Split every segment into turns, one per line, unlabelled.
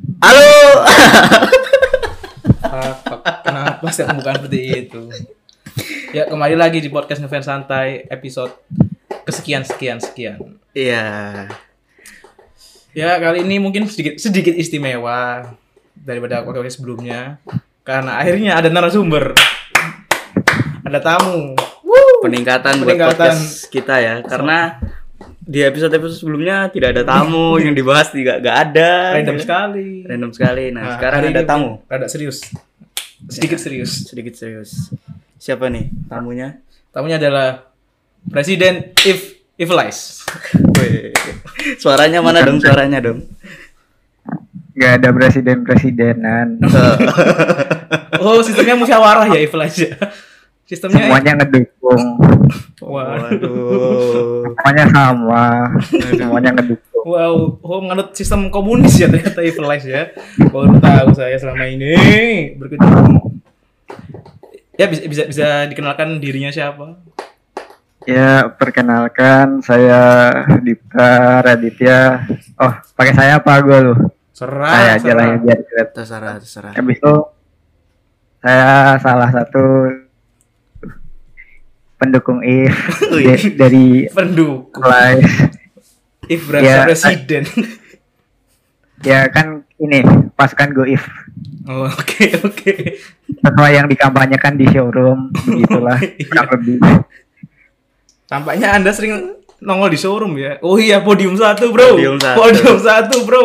Halo.
Kenapa saya bukan seperti itu? Ya kembali lagi di podcast ngefans santai episode kesekian sekian sekian.
Iya.
Ya kali ini mungkin sedikit sedikit istimewa daripada podcast sebelumnya karena akhirnya ada narasumber, ada tamu.
Peningkatan, buat
Peningkatan.
podcast kita ya karena di episode-episode sebelumnya tidak ada tamu yang dibahas tidak gak ada.
Random sekali.
Random sekali. Nah,
Nah,
sekarang ada tamu.
Rada serius. Sedikit serius.
Sedikit serius. Siapa nih tamunya?
Tamunya adalah Presiden If Iflies.
Wih. Suaranya mana dong? Suaranya dong.
nggak ada presiden-presidenan
Oh, sistemnya musyawarah ya Iflies ya. Sistemnya
semuanya ngedukung
Waduh.
semuanya sama semuanya ngedukung
Wow, oh menganut sistem komunis ya ternyata Evilize ya. Baru tahu saya selama ini berkunjung. Ya bisa bisa bisa dikenalkan dirinya siapa?
ya perkenalkan saya Dipta Raditya oh pakai saya apa gue lu
Serah.
saya aja lah ya
serah.
biar.
Terserah, terserah.
habis itu saya salah satu pendukung if de- dari
Pendukung.
Live
If
Ya,
presiden.
ya kan ini pasukan go if
Oh, oke oke.
sesuai yang dikampanyekan di showroom begitulah
Iya.
kurang lebih
Tampaknya Anda sering nongol di showroom ya. Oh iya, podium satu, Bro.
Podium satu.
Podium satu, Bro.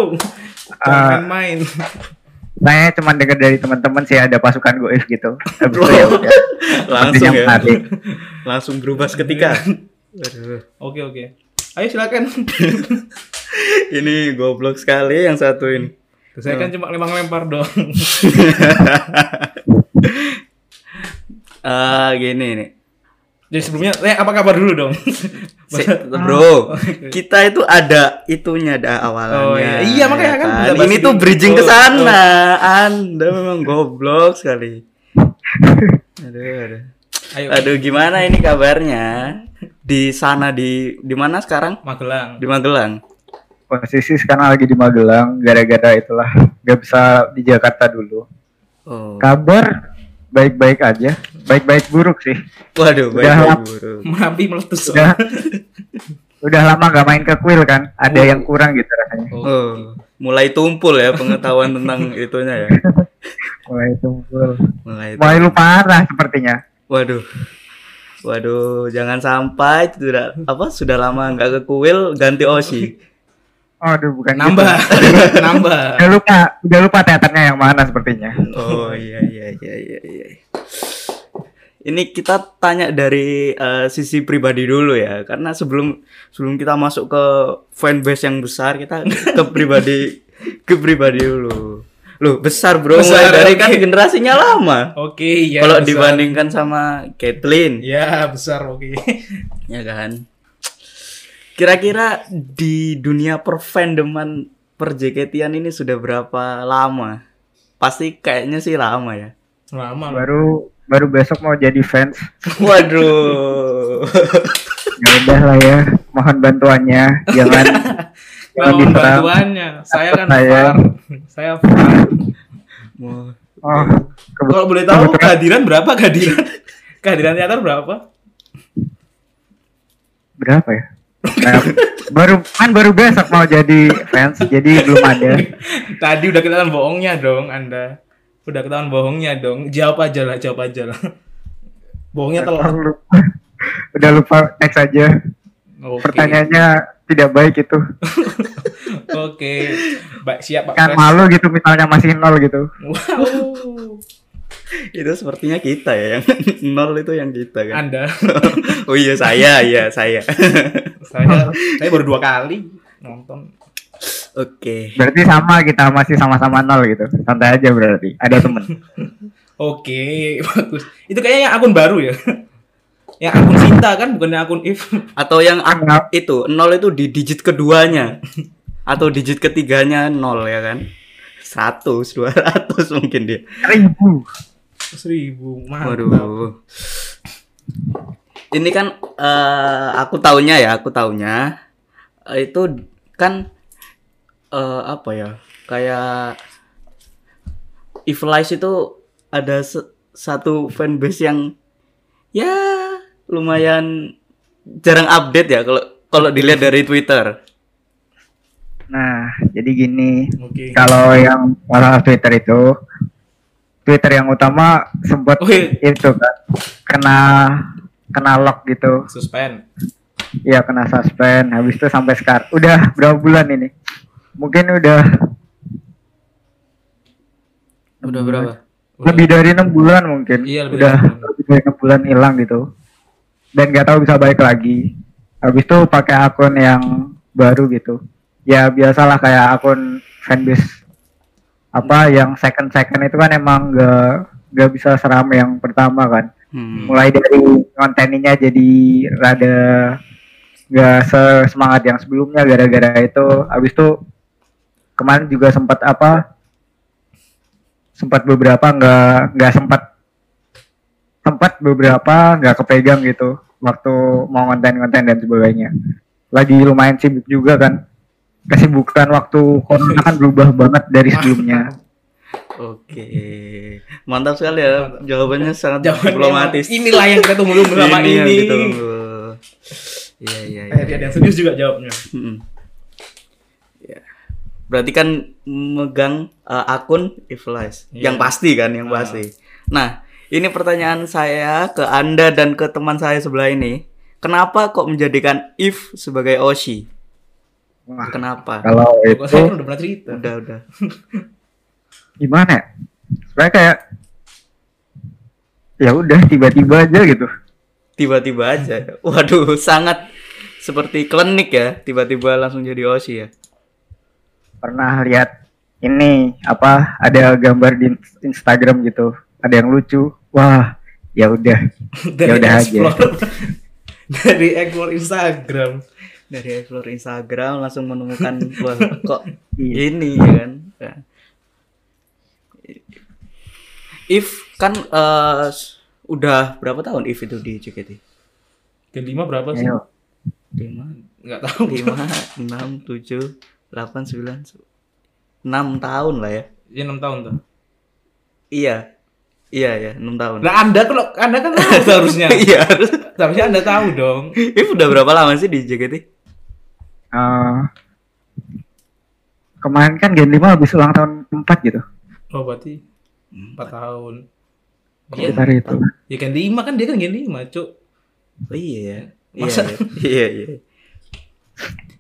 Jangan main.
Saya cuma dengar dari teman-teman sih ada pasukan goif gitu habis itu ya udah
Langsung ya.
menarik.
Langsung berubah seketika. Waduh.
Oke oke. Ayo silakan.
Ini goblok sekali yang satu ini.
Saya kan cuma lempar-lempar dong.
Ah, gini nih.
Jadi sebelumnya, eh, apa kabar dulu dong?
Si- bro, kita itu ada itunya ada awalnya.
Oh, iya. Iya, makanya kan bahas
Ini tuh bridging ke
Oh,
sana. Anda memang goblok sekali. Aduh, aduh.
Ayo,
Aduh, gimana ini kabarnya? Di sana di di mana sekarang?
Magelang.
Di Magelang.
posisi sekarang lagi di Magelang gara-gara itulah nggak bisa di Jakarta dulu
Oh.
kabar baik-baik aja baik-baik buruk sih
Waduh, baik,
Udah
baik,
lap-
buruk.
Merapi meletus.
udah udah lama gak main ke kuil kan ada yang kurang gitu rasanya
Oh.
Oh, mulai tumpul ya pengetahuan tentang itunya ya.
mulai tumpul
Mulai
mulai lupa arah sepertinya
Waduh. Waduh, jangan sampai sudah apa sudah lama nggak ke kuil ganti osi.
Aduh bukan
Nambah.
gitu.
Nambah.
udah lupa udah lupa teaternya yang mana sepertinya
Oh iya iya iya iya iya. Ini kita tanya dari eh, sisi pribadi dulu ya, karena sebelum sebelum kita masuk ke fanbase yang besar, kita ke pribadi ke pribadi dulu. Loh, besar bro,
Besar,
mulai dari kan
oke.
generasinya lama.
Oke, ya.
Kalau dibandingkan sama Kathleen,
Ya, besar oke.
ya kan. Kira-kira di dunia perfandoman per JKT-an ini sudah berapa lama? Pasti kayaknya sih lama ya.
Lama
baru baru besok mau jadi fans
Waduh.
ya udah lah ya mohon bantuannya jangan jangan
Mohon bantuannya. Saya kan
Saya.
far. Saya far.
Mau-
oh
Kalau boleh tahu
kebetulan-
kehadiran berapa kehadiran? kehadiran teater berapa?
berapa ya Nah, baru kan baru besok mau jadi fans jadi belum ada
Tadi udah ketahuan bohongnya dong Anda. Udah ketahuan bohongnya dong. Jawab aja lah, jawab aja lah. Bohongnya telat.
lupa. udah lupa next aja
Oke.
pertanyaannya tidak baik itu
Oke. Baik, siap Pak
kan
Pres.
malu gitu misalnya masih nol gitu
Wow.
itu sepertinya kita ya yang nol itu yang kita kan.
Anda.
oh iya saya, iya saya.
Saya saya baru dua kali nonton.
Oke.
berarti sama kita masih sama-sama nol gitu santai aja berarti ada temen
Oke, bagus. Itu kayaknya yang akun baru ya. Yang akun Sinta kan bukannya akun If.
Atau yang ak-
Nol.
itu nol itu di digit keduanya atau digit ketiganya nol ya kan? 100, 200 mungkin dia.
ribu
Seribu, mantap.
Waduh. Ini kan eh, aku taunya ya, aku taunya eh, itu kan eh, apa ya? Kayak Evilize itu ada se- satu fanbase yang ya lumayan jarang update ya kalau kalau dilihat dari Twitter.
Nah, jadi gini,
Oke.
kalau yang masalah Twitter itu, Twitter yang utama sempat
Wih.
itu kan kena kena lock gitu,
Suspend.
ya kena suspend. Habis itu sampai sekarang, udah berapa bulan ini? Mungkin udah
Udah berapa?
lebih dari enam bulan mungkin.
Iya, lebih
udah
dari
lebih dari enam bulan hilang gitu. Dan nggak tahu bisa balik lagi. Habis itu pakai akun yang baru gitu. Ya biasalah kayak akun fanbase apa yang second second itu kan emang nggak nggak bisa seram yang pertama kan.
Hmm.
Mulai dari kontennya jadi rada nggak semangat yang sebelumnya gara-gara itu. Habis itu kemarin juga sempat apa sempat beberapa nggak nggak sempat sempat beberapa nggak kepegang gitu waktu mau konten-konten dan sebagainya lagi lumayan sibuk juga kan kesibukan waktu corona kan berubah banget dari sebelumnya
Oke. Mantap sekali ya. Jawabannya sangat
Jawabannya
diplomatis.
emang Inilah yang kita tunggu-tunggu selama
Ini yang. Iya, iya, iya.
Eh, dia ada yang serius juga jawabnya.
Mm-mm. Ya. Berarti kan megang uh, akun Evilize.
Iya.
Yang pasti kan, yang
Ah.
pasti. Nah, ini pertanyaan saya ke Anda dan ke teman saya sebelah ini. Kenapa kok menjadikan If sebagai Oshi?
Wah,
Kenapa?
kalau itu
saya kan udah pernah cerita.
Udah, udah.
gimana ya sebenarnya kayak ya udah tiba-tiba aja gitu
Tiba-tiba aja. Waduh, sangat seperti klinik ya. Tiba-tiba langsung jadi Oshi ya.
pernah lihat ini apa ada gambar di Instagram gitu ada yang lucu wah ya udah
Dari
udah aja.
Dari explore Instagram.
Dari explore Instagram langsung menemukan wah kok
Iya.
ini ya kan. If kan s- udah berapa tahun If itu di JKT?
Kelima berapa sih?
Ayo.
lima
Enggak tahu.
lima enam tujuh delapan sembilan enam tahun lah ya
Ya 6 tahun tuh.
iya iya ya enam tahun
Nah, Anda kalau Anda kan tahu seharusnya.
iya
Seharusnya Anda tahu dong.
If udah berapa lama sih di JKT
Eh, kemarin kan Gen 5 habis ulang tahun 4 gitu
Oh, berarti 4 tahun. Iya.
sekitar itu.
Ya kan 5 kan dia kan gen 5, Cuk.
oh iya ya. Iya
Masa-
iya iya.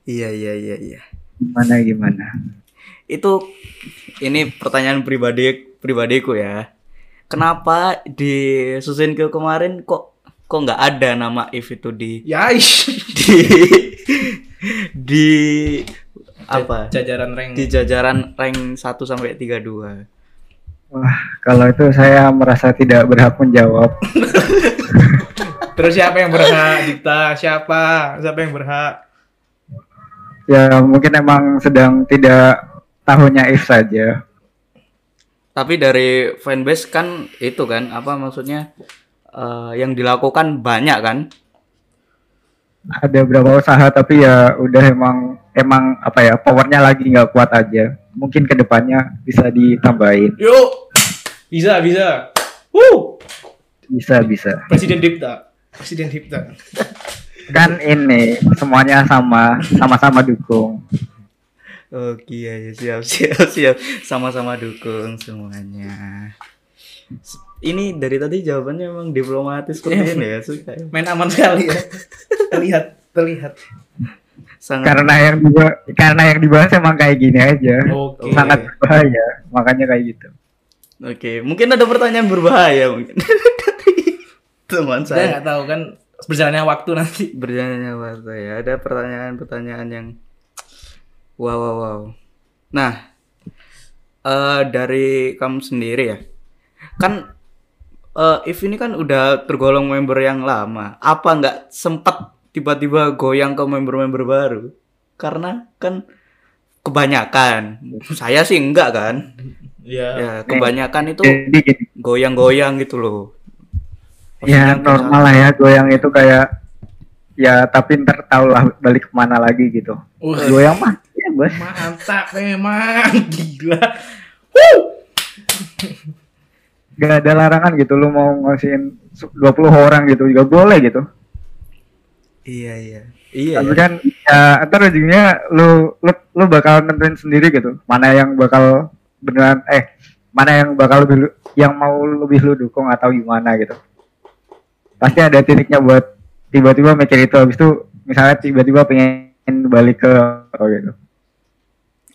Iya iya iya iya.
Gimana gimana?
Itu ini pertanyaan pribadi pribadiku ya. Kenapa di Susinkyo kemarin kok kok nggak ada nama If itu di
Ya, ish.
di di apa?
Jajaran rank.
di jajaran rank 1 sampai 32
wah kalau itu saya merasa tidak berhak menjawab
Terus siapa yang berhak dikta? Siapa? Siapa yang berhak?
ya mungkin emang sedang tidak tahunya if saja
tapi dari fanbase kan itu kan apa maksudnya eh, yang dilakukan banyak kan
ada beberapa usaha tapi ya udah emang emang apa ya powernya lagi nggak kuat aja mungkin ke depannya bisa ditambahin
Yuk. Bisa, bisa. Wuh.
bisa bisa
Presiden Dipta. Presiden Dipta.
kan ini semuanya sama sama-sama dukung
Oke ya ya, siap siap siap sama-sama dukung semuanya ini dari tadi jawabannya emang diplomatis seperti ini ya suka ya.
Main aman sekali ya. terlihat, terlihat.
Sangat
karena yang dibahas, karena yang dibahas emang kayak gini aja.
Oke.
sangat berbahaya makanya kayak gitu.
Oke mungkin ada pertanyaan berbahaya mungkin. Teman
Saya nggak tahu kan berjalannya waktu nanti.
berjalannya waktu ya ada pertanyaan-pertanyaan yang wow wow wow. Nah eh dari kamu sendiri ya. Kan eh if ini kan udah tergolong member yang lama apa nggak sempat tiba-tiba goyang ke member-member baru karena kan kebanyakan saya sih enggak kan
Iya.
ya kebanyakan itu goyang-goyang gitu loh
ya
Maksudnya
normal lah ya goyang itu kayak ya tapi ntar tau lah balik ke mana lagi gitu
Wah.
goyang mah ya bos.
Mantap memang gila.
Gak ada larangan gitu lu mau ngasihin 20 orang gitu juga boleh gitu.
Iya iya. Iya.
Tapi
iya.
kan ya ntar ujungnya lu lu lu bakal nentuin sendiri gitu. Mana yang bakal beneran eh mana yang bakal lebih lu- yang mau lebih lu dukung atau gimana gitu. Pasti ada titiknya buat tiba-tiba mikir itu habis itu misalnya tiba-tiba pengen balik ke oh gitu.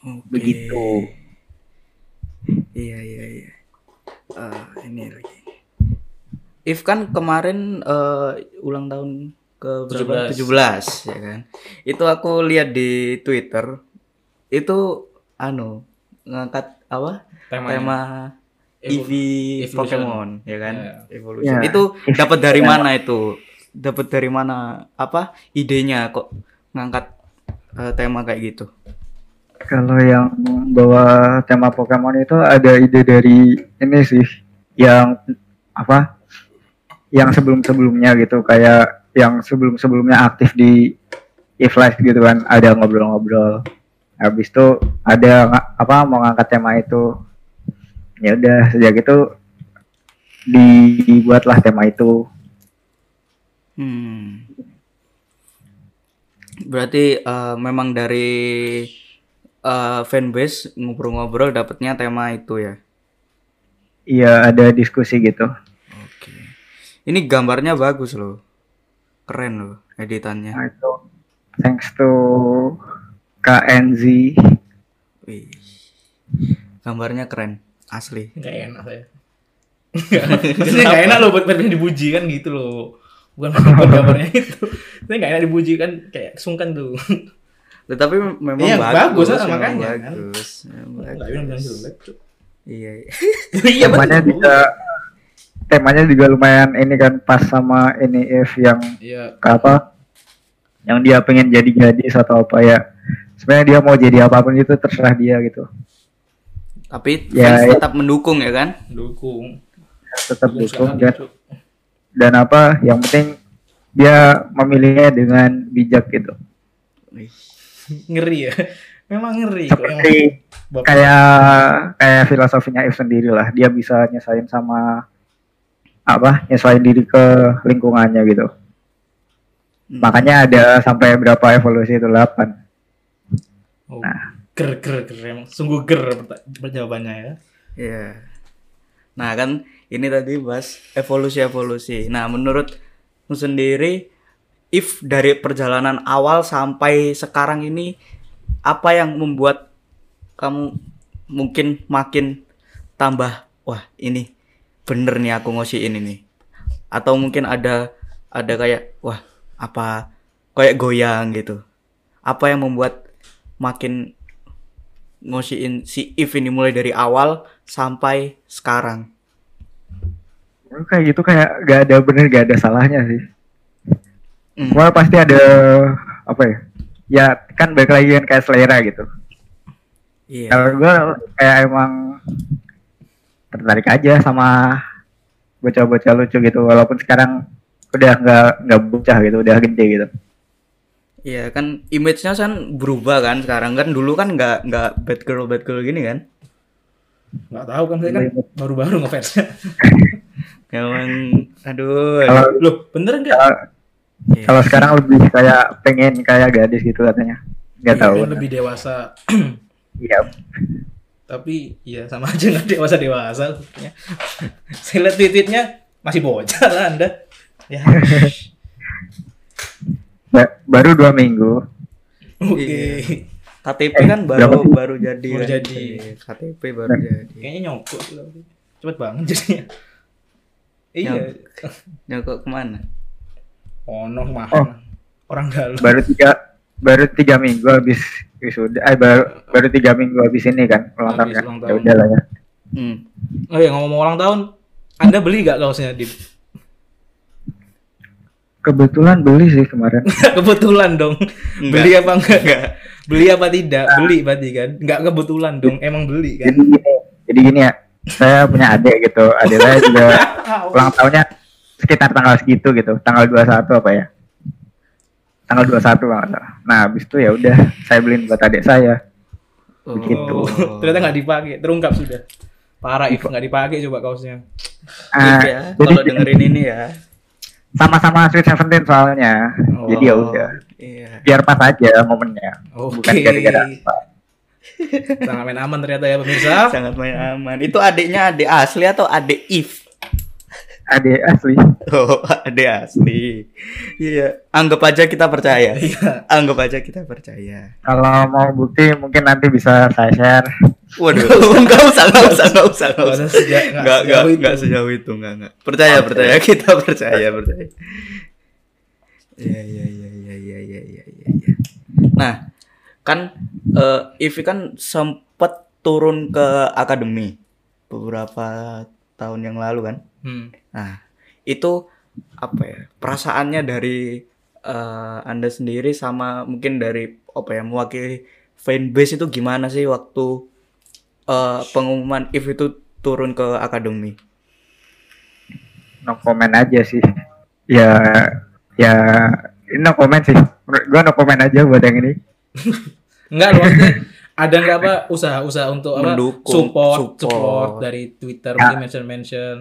Oke.
Begitu.
Iya iya iya. Eh, ini lagi. If kan kemarin eh, ulang tahun ke berapa?
17.
17 ya kan. Itu aku lihat di Twitter itu anu ngangkat apa?
Temanya.
Tema
Evo-
EV
Evolution.
Pokemon ya kan.
Ya.
Evolution.
Ya.
Itu dapat dari mana itu? Dapat dari mana apa idenya kok ngangkat eh, tema kayak gitu?
Kalau yang bawa tema Pokemon itu ada ide dari ini sih yang apa? Yang sebelum-sebelumnya gitu kayak yang sebelum-sebelumnya aktif di e-flash gitu kan ada ngobrol-ngobrol. Habis itu ada apa mau ngangkat tema itu. Ya udah sejak itu dibuatlah tema itu.
Hmm. Berarti eh, memang dari eh, fanbase ngobrol-ngobrol dapatnya tema itu ya.
Iya ada diskusi gitu.
Oke. Ini gambarnya bagus loh. Keren loh editannya.
Nah itu thanks to KNZ
Wih. Gambarnya keren, asli.
Gak enak saya. Biasanya gak enak loh buat buat dipuji kan gitu loh. Bukan bukan gambarnya itu. Saya gak enak dipuji kan kayak sungkan tuh.
Tetapi memang
Iya, bagus,
bagus, memang
makanya kan.
bagus.
Gak
bagus.
bilang bilang jelek.
Iya. iya.
Iya
temanya
betul.
juga temanya juga lumayan ini kan pas sama ini if yang
Iya.
apa yang dia pengen jadi gadis atau apa ya sebenarnya dia mau jadi apa pun itu terserah dia gitu
Tapi
Ya,
fans
ya.
tetap mendukung ya kan?
Dukung.
tetap
Dukung
dukung dan, dan apa yang penting dia memilihnya dengan bijak gitu.
Ngeri ya. Memang ngeri.
seperti kayak kayak filosofinya if sendiri lah dia bisa nyesain sama apa nyesuaiin diri ke lingkungannya gitu
Hmm.
makanya ada sampai berapa evolusi itu 8
Oh, ger ger ger emang sungguh ger jawabannya ya.
Iya. Nah kan ini tadi bahas evolusi-evolusi. Nah menurutmu sendiri, if dari perjalanan awal sampai sekarang ini, apa yang membuat kamu mungkin makin tambah, wah ini bener nih aku ngosiin ini. Atau mungkin ada ada kayak, wah apa kayak goyang gitu. Apa yang membuat makin ngosiin si If ini mulai dari awal sampai sekarang.
kayak gitu kayak gak ada bener gak ada salahnya sih
Hmm.
Semua pasti ada apa ya ya kan balik lagi kan kayak selera gitu
Iya.
kalau gue kayak emang tertarik aja sama bocah-bocah lucu gitu walaupun sekarang udah nggak nggak bocah gitu udah gede gitu
Iya kan image-nya kan berubah kan sekarang kan dulu kan nggak nggak bad girl bad girl gini kan.
Nggak tahu kan saya kan baru-baru ngefansnya.
Emang aduh.
kalau
Loh, bener enggak?
kalau-
Iya.
kalau sekarang lebih kayak pengen kayak gadis gitu katanya nggak
Iya,
tahu
kan lebih dewasa.
iya
Tapi ya sama aja nggak dewasa dewasa. Saya lihat tweetnya masih bocah lah anda. Ya.
Ba- baru dua minggu
Oke.
Iya. KTP
Eh,
kan baru baru jadi.
Baru
kan.
jadi.
Iya, KTP baru
Nah.
jadi.
Kayaknya nyokok cepet banget jadinya. Iya.
Nyokok ke mana?
Ono mah.
Oh.
Orang dalam.
baru tiga baru tiga minggu habis wisuda eh baru baru tiga minggu habis ini kan ulang tahun kan ya udah lah ya
Hmm.
Oh ya ngomong ulang tahun, Anda beli gak kaosnya di
kebetulan beli sih kemarin
kebetulan dong.
Enggak.
Beli apa enggak?
Enggak.
Beli apa tidak? Beli berarti kan? Enggak kebetulan dong, emang beli kan?
jadi gini jadi gini ya saya punya adik gitu adik saya juga ulang tahunnya sekitar tanggal segitu gitu tanggal 21 apa ya tanggal 21 kalau nah habis itu ya udah saya beliin buat adik saya
Oh.
Gitu.
Oh, ternyata nggak dipakai, terungkap sudah. Parah if nggak dipakai coba kaosnya.
Ah,
ya,
jadi
kalau dengerin ini ya.
sama-sama Sweet Seventeen soalnya. Jadi ya
Oh.
udah.
Iya.
Biar pas aja momennya.
Oke.
Bukan gara-gara apa.
Sangat main aman ternyata ya pemirsa.
Sangat main aman. Itu adiknya adik asli atau adik if?
Adik asli.
Oh, adik asli. Iya, anggap aja kita percaya.
Iya.
Anggap aja kita percaya.
Kalau mau bukti mungkin nanti bisa saya share.
Waduh, enggak usah, enggak usah, enggak usah, enggak
Nggak
usah. Enggak, enggak,
sejauh itu.
enggak sejauh itu, enggak, enggak. Percaya, percaya, kita percaya, percaya. Iya, iya, iya, iya, iya, iya, iya, iya. iya. Nah, kan eh Ivi kan sempat turun ke akademi beberapa tahun yang lalu kan.
Hmm.
Nah, itu apa ya? Perasaannya dari eh, Anda sendiri sama mungkin dari apa ya mewakili fanbase itu gimana sih waktu eh, pengumuman if itu turun ke akademi?
No comment aja sih. Ya, ya, ini no comment sih. Gua no comment aja buat yang ini.
Enggak loh ada nggak apa usaha-usaha untuk apa
Mendukung,
support,
support.
support dari Twitter
Ya.
mungkin mention mention.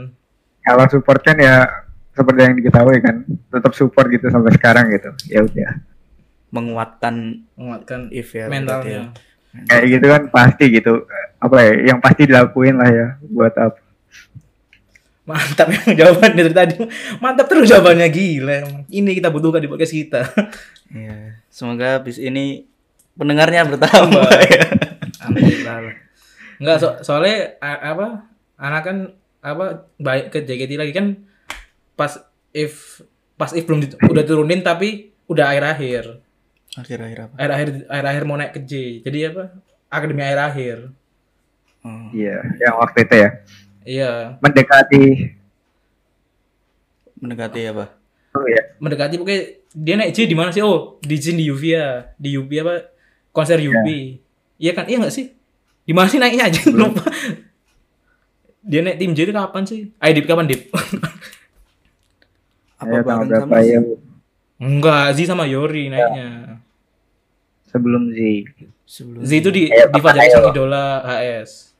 Kalau support kan ya seperti yang diketahui kan, tetap support gitu sampai sekarang gitu. Ya udah.
Menguatkan
menguatkan
if ya berarti ya.
mentalnya.
Kayak gitu kan pasti gitu. Apa ya? Yang pasti dilakuin lah ya buat apa.
Mantap yang jawabannya dari tadi. Mantap terus jawabannya gila. Ini kita butuhkan di podcast kita.
Iya, semoga bis ini pendengarnya bertambah ya.
Alhamdulillah. Enggak so soalnya a- apa? Anak kan apa baik ke JKT lagi kan pas if pas if belum udah turunin tapi udah akhir-akhir.
Akhir-akhir apa?
Akhir-akhir akhir-akhir mau naik ke J. Jadi apa? Akademi akhir-akhir.
Oh.
Iya, yang waktu itu ya.
Iya,
Mendekati
Mendekati apa?
oh ya.
mendekati pokoknya dia naik J di mana sih? Oh, di Jin di Uvia. Di Uvia apa? Konser Ubi. Iya kan? Iya nggak sih? Di mana sih naiknya aja? Lupa. Dia naik tim J itu kapan sih? Ayo Dip, kapan Dip?
Apa
Ya,
bareng sama
ya?
Enggak, Z sama Yori naiknya.
Sebelum Z.
sebelum
Z itu di
Ayo,
di Fajar. Sang Idola HS.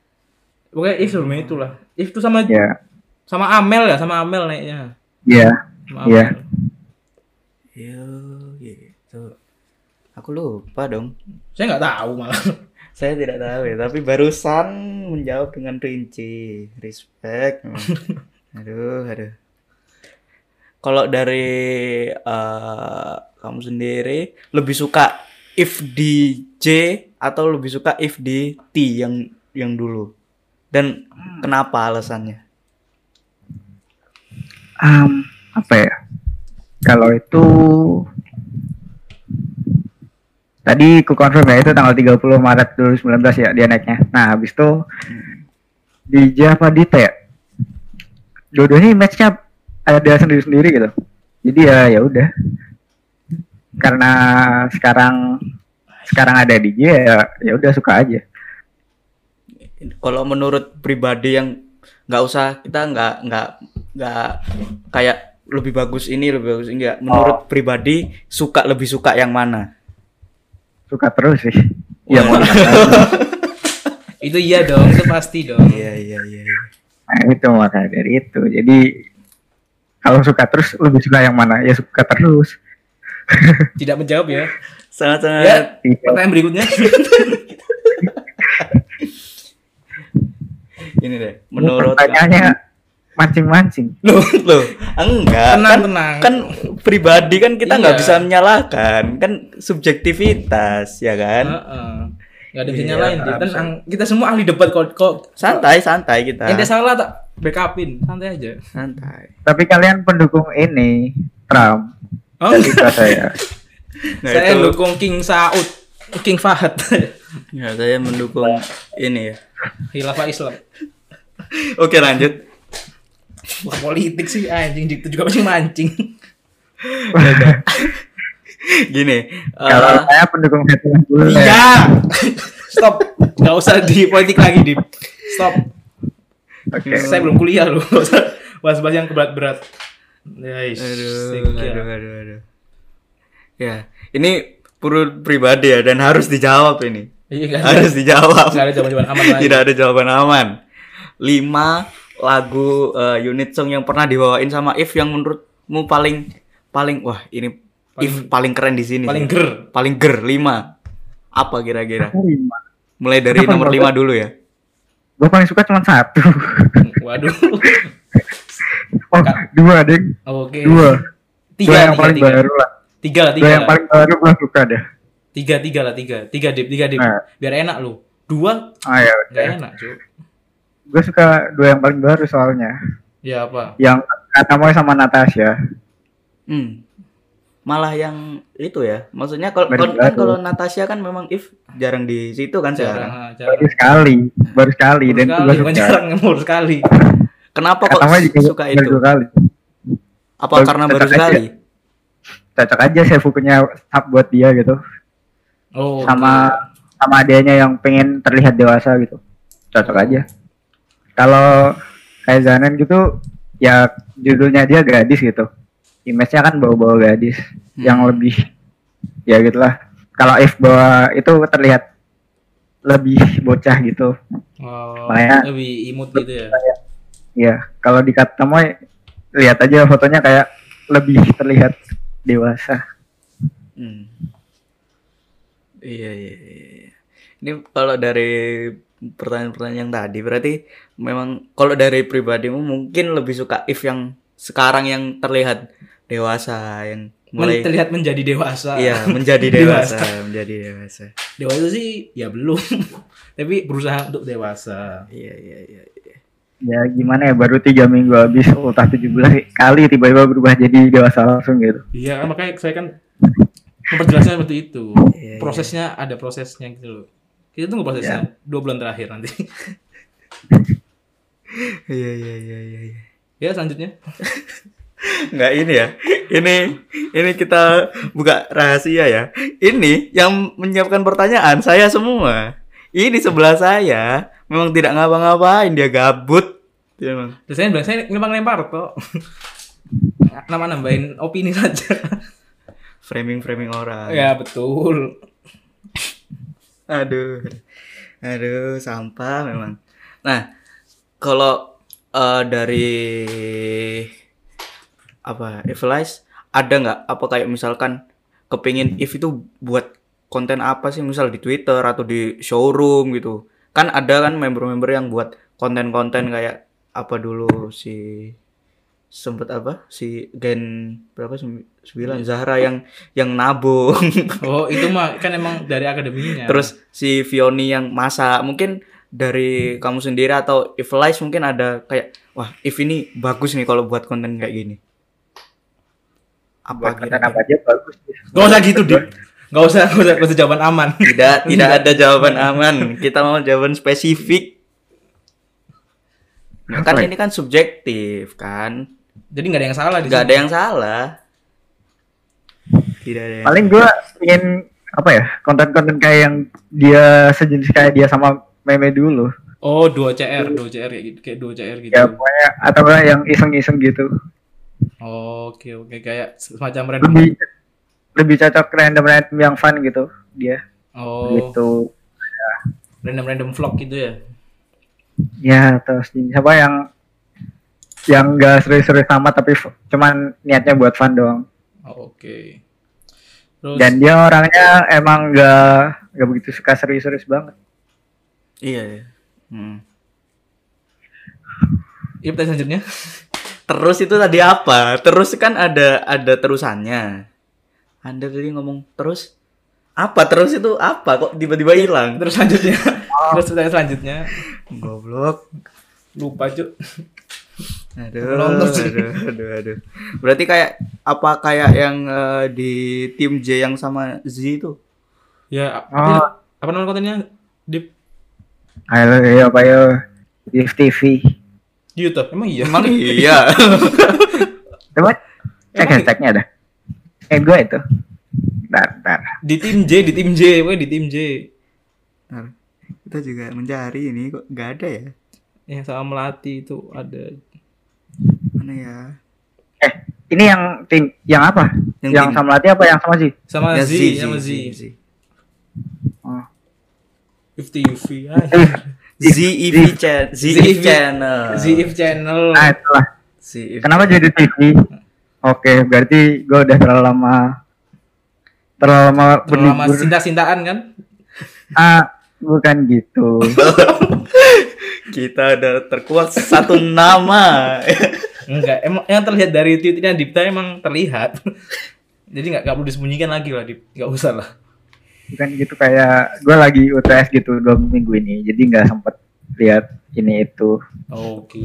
Pokoknya If sebelum itulah. If itu sama
Ya.
sama Amel ya, sama Amel naiknya.
Iya.
Sama
Iya.
Yo, gitu. Aku lupa dong.
Saya nggak tahu malah.
Saya tidak tahu ya, tapi barusan menjawab dengan rinci. Respect. aduh, aduh. Kalau dari eh, kamu sendiri lebih suka if di J atau lebih suka if di T yang yang dulu? Dan kenapa alasannya?
Am, apa ya? Kalau itu tadi ku confirm ya itu tanggal 30 Maret 2019 ya dia naiknya. Nah, habis itu di Java di T ya. Dua-duanya matchnya ada sendiri-sendiri gitu. Jadi ya ya udah. Karena sekarang sekarang ada di J ya ya udah suka aja.
Kalau menurut pribadi yang nggak usah kita nggak nggak nggak kayak lebih bagus ini lebih bagus ini nggak. Menurut pribadi suka lebih suka yang mana?
Suka terus sih. Ya mau gimana lagi.
itu iya dong, itu pasti dong.
Iya iya iya. iya.
Nah, itu makanya dari itu. Jadi kalau suka terus lebih suka yang mana? Ya suka terus.
Tidak menjawab ya.
Sangat sangat.
Ya,
Iya.
pertanyaan berikutnya.
Ini deh. Menurut
pertanyaannya mancing-mancing.
Loh,
Loh, enggak.
Tenang,
kan,
tenang.
kan pribadi kan kita nggak
Iya.
bisa menyalahkan, kan subjektivitas ya kan.
Heeh. Nggak ada bisa
Iya,
nyalain. Tenang, kita semua ahli debat kok. kok
Santai santai kita.
Ente salah tak backupin, santai aja.
Santai.
Tapi kalian pendukung ini Trump.
Oh,
kata saya.
Nah,
saya
itu-
dukung King Saud, King Fahad.
Ya, saya mendukung ini ya.
Khilafah Islam.
Oke, lanjut.
Wah, politik sih anjing itu juga masih mancing.
Gini,
Kalau
eh,
saya pendukung Fetullah dulu ya.
Iya. Stop. Nggak usah di politik lagi, Dip. Stop.
Oke.
Saya belum kuliah loh. Nggak usah bahas-bahas yang berat-berat. Ya, ish,
aduh, aduh, aduh, aduh. Ya, ini perlu pribadi ya dan harus dijawab ini.
Iya ada.
Harus dijawab.
Nggak ada jawaban-jawaban aman lagi.
Tidak ada jawaban aman. Lima lagu eh, unit song yang pernah dibawain sama If yang menurutmu paling paling wah ini If paling keren di sini.
Paling
sih.
ger.
paling ger lima. Apa kira-kira?
lima
Mulai dari
Kenapa
nomor
lima?
dulu ya.
gue paling suka cuma satu
Waduh.
oh dua deh
Oke.
dua
Tiga,
dua yang
tiga,
paling
tiga.
baru lah
Tiga lah,
dua
tiga
yang
lah.
paling baru gue suka deh
Tiga, tiga lah, tiga. Tiga dip, tiga dip.
Nah.
Biar enak lu. Dua,
ah ya
nggak enak, cuy.
Gue suka dua yang paling baru soalnya
Ya apa?
yang Katamoy sama Natasha
Hmm. Malah yang itu ya. Maksudnya kalau
Baru
kalau- kan
baru.
kalau Natasha kan memang If jarang di situ kan
Jarang,
sekarang.
ah,
baru
jarang.
sekali baru sekali
Baru
dan itu
sekali,
gue suka
jarang, baru sekali.
Kenapa kok
juga
suka
baru
itu?
dua kali
Apa
Baru-
karena baru
cocok aja.
sekali?
cocok aja saya bukunya buat dia gitu
Oh,
sama
oke.
sama adanya yang pengen terlihat dewasa gitu cocok aja kalau kayak Zanen gitu ya judulnya dia gadis gitu image-nya kan bawa-bawa gadis
Hmm.
yang lebih ya gitulah kalau if bawa itu terlihat lebih bocah gitu
Oh,
Makanya-
lebih imut gitu ya.
ya kalau di Katamoy lihat aja fotonya kayak lebih terlihat dewasa
Hmm. Iya, iya, iya. Ini kalau dari pertanyaan-pertanyaan yang tadi berarti memang kalau dari pribadimu mungkin lebih suka if yang sekarang yang terlihat dewasa yang
Men-
mulai
terlihat menjadi dewasa.
iya menjadi
Dewasa.
dewasa, menjadi dewasa.
Dewasa sih ya belum. Tapi berusaha untuk dewasa.
Iya, iya, iya. iya.
ya gimana ya baru tiga minggu habis ultah 17 kali tiba-tiba berubah jadi dewasa langsung gitu
Iya, makanya saya kan memperjelasnya seperti itu.
Iya, iya.
Prosesnya ada prosesnya gitu loh. Kita tunggu prosesnya dua bulan terakhir nanti.
Iya, iya, iya, iya. iya.
ya selanjutnya.
Nggak ini ya. Ini ini kita buka rahasia ya. Ini yang menyiapkan pertanyaan saya semua. Ini sebelah saya memang tidak ngapa-ngapain dia gabut. Dia memang.
Terus saya bilang saya memang lempar kok. Nama nambahin opini saja.
Framing-framing orang.
ya betul.
Aduh. Aduh, sampah memang. Nah, kalau eh, dari apa Evilize ada nggak apa kayak misalkan kepingin if itu buat konten apa sih misal di Twitter atau di showroom gitu kan ada kan member-member yang buat konten-konten kayak apa dulu si sempet apa si Gen berapa Sem- sembilan Zahra yang yang nabung
Oh itu mah kan emang dari akademinya.
Terus si Vioni yang masak mungkin dari kamu sendiri atau if Lies mungkin ada kayak wah if ini bagus nih kalau buat konten kayak gini. Apa
buat
kira-kira?
apa aja bagus
Gak usah gitu deh. Gak usah, gak usah, gak usah jawaban aman.
Tidak, tidak ada jawaban aman. Kita mau jawaban spesifik. Nah, kan ini kan subjektif kan.
Jadi nggak ada yang salah di
Nggak ada yang salah. Tidak ada. Yang...
paling gue ingin apa ya konten-konten kayak yang dia sejenis kayak dia sama meme dulu
Oh dua CR, dua CR kayak gitu, kayak dua CR gitu.
ya pokoknya atau yang iseng-iseng gitu
Oh, Oke oke kayak semacam random.
lebih lebih cocok random random yang fun gitu dia
Oh
gitu
random random vlog gitu ya.
ya terus jenis apa yang yang enggak serius-serius sama tapi cuman niatnya buat fun doang
Oh, Oke. Terus
dan dia orangnya emang enggak enggak begitu suka serius-serius banget
Iya. iya. Hmm.
iya pertanyaan selanjutnya.
Terus itu tadi apa? Terus kan ada ada terusannya. Anda tadi ngomong terus apa? Terus itu apa? Kok tiba-tiba hilang?
Terus selanjutnya. Terus pertanyaan selanjutnya.
Goblok.
Lupa cuy.
Aduh,
sih.
aduh, aduh, aduh. Berarti kayak apa kayak yang eh, di tim J yang sama Z itu?
Ya apa,
Oh.
apa nama kontennya? Di,
ayo ya apa ya If TV
di YouTube. Emang iya.
Emang iya.
coba cek hashtagnya ada eh gue itu bentar, bentar.
Di tim J, di tim J, pokoknya di tim J.
Nah, Kita juga mencari ini kok nggak ada ya?
Yang sama Melati itu ada.
Mana ya?
eh ini yang tim yang apa
Yang
yang,
tim.
sama Lati apa yang sama sih
Sama
Ya,
Z, sama Z.
Z.
oh.
50 UV ah.
ZEV Channel ZEV Channel
ZIF channel
Nah itulah.
ZEV
Kenapa jadi TV? Oke, berarti gue udah terlalu lama terlalu lama
Terlalu lama
berlibur.
cinta-cintaan kan
Ah, bukan gitu.
kita ada terkuat satu nama.
Enggak emang yang terlihat dari tweetnya Dipta emang terlihat. Jadi nggak perlu disembunyikan lagi lah Dip. Nggak usah lah.
Bukan gitu kayak gue lagi UTS gitu dua minggu ini, jadi nggak sempet lihat ini itu.
oke.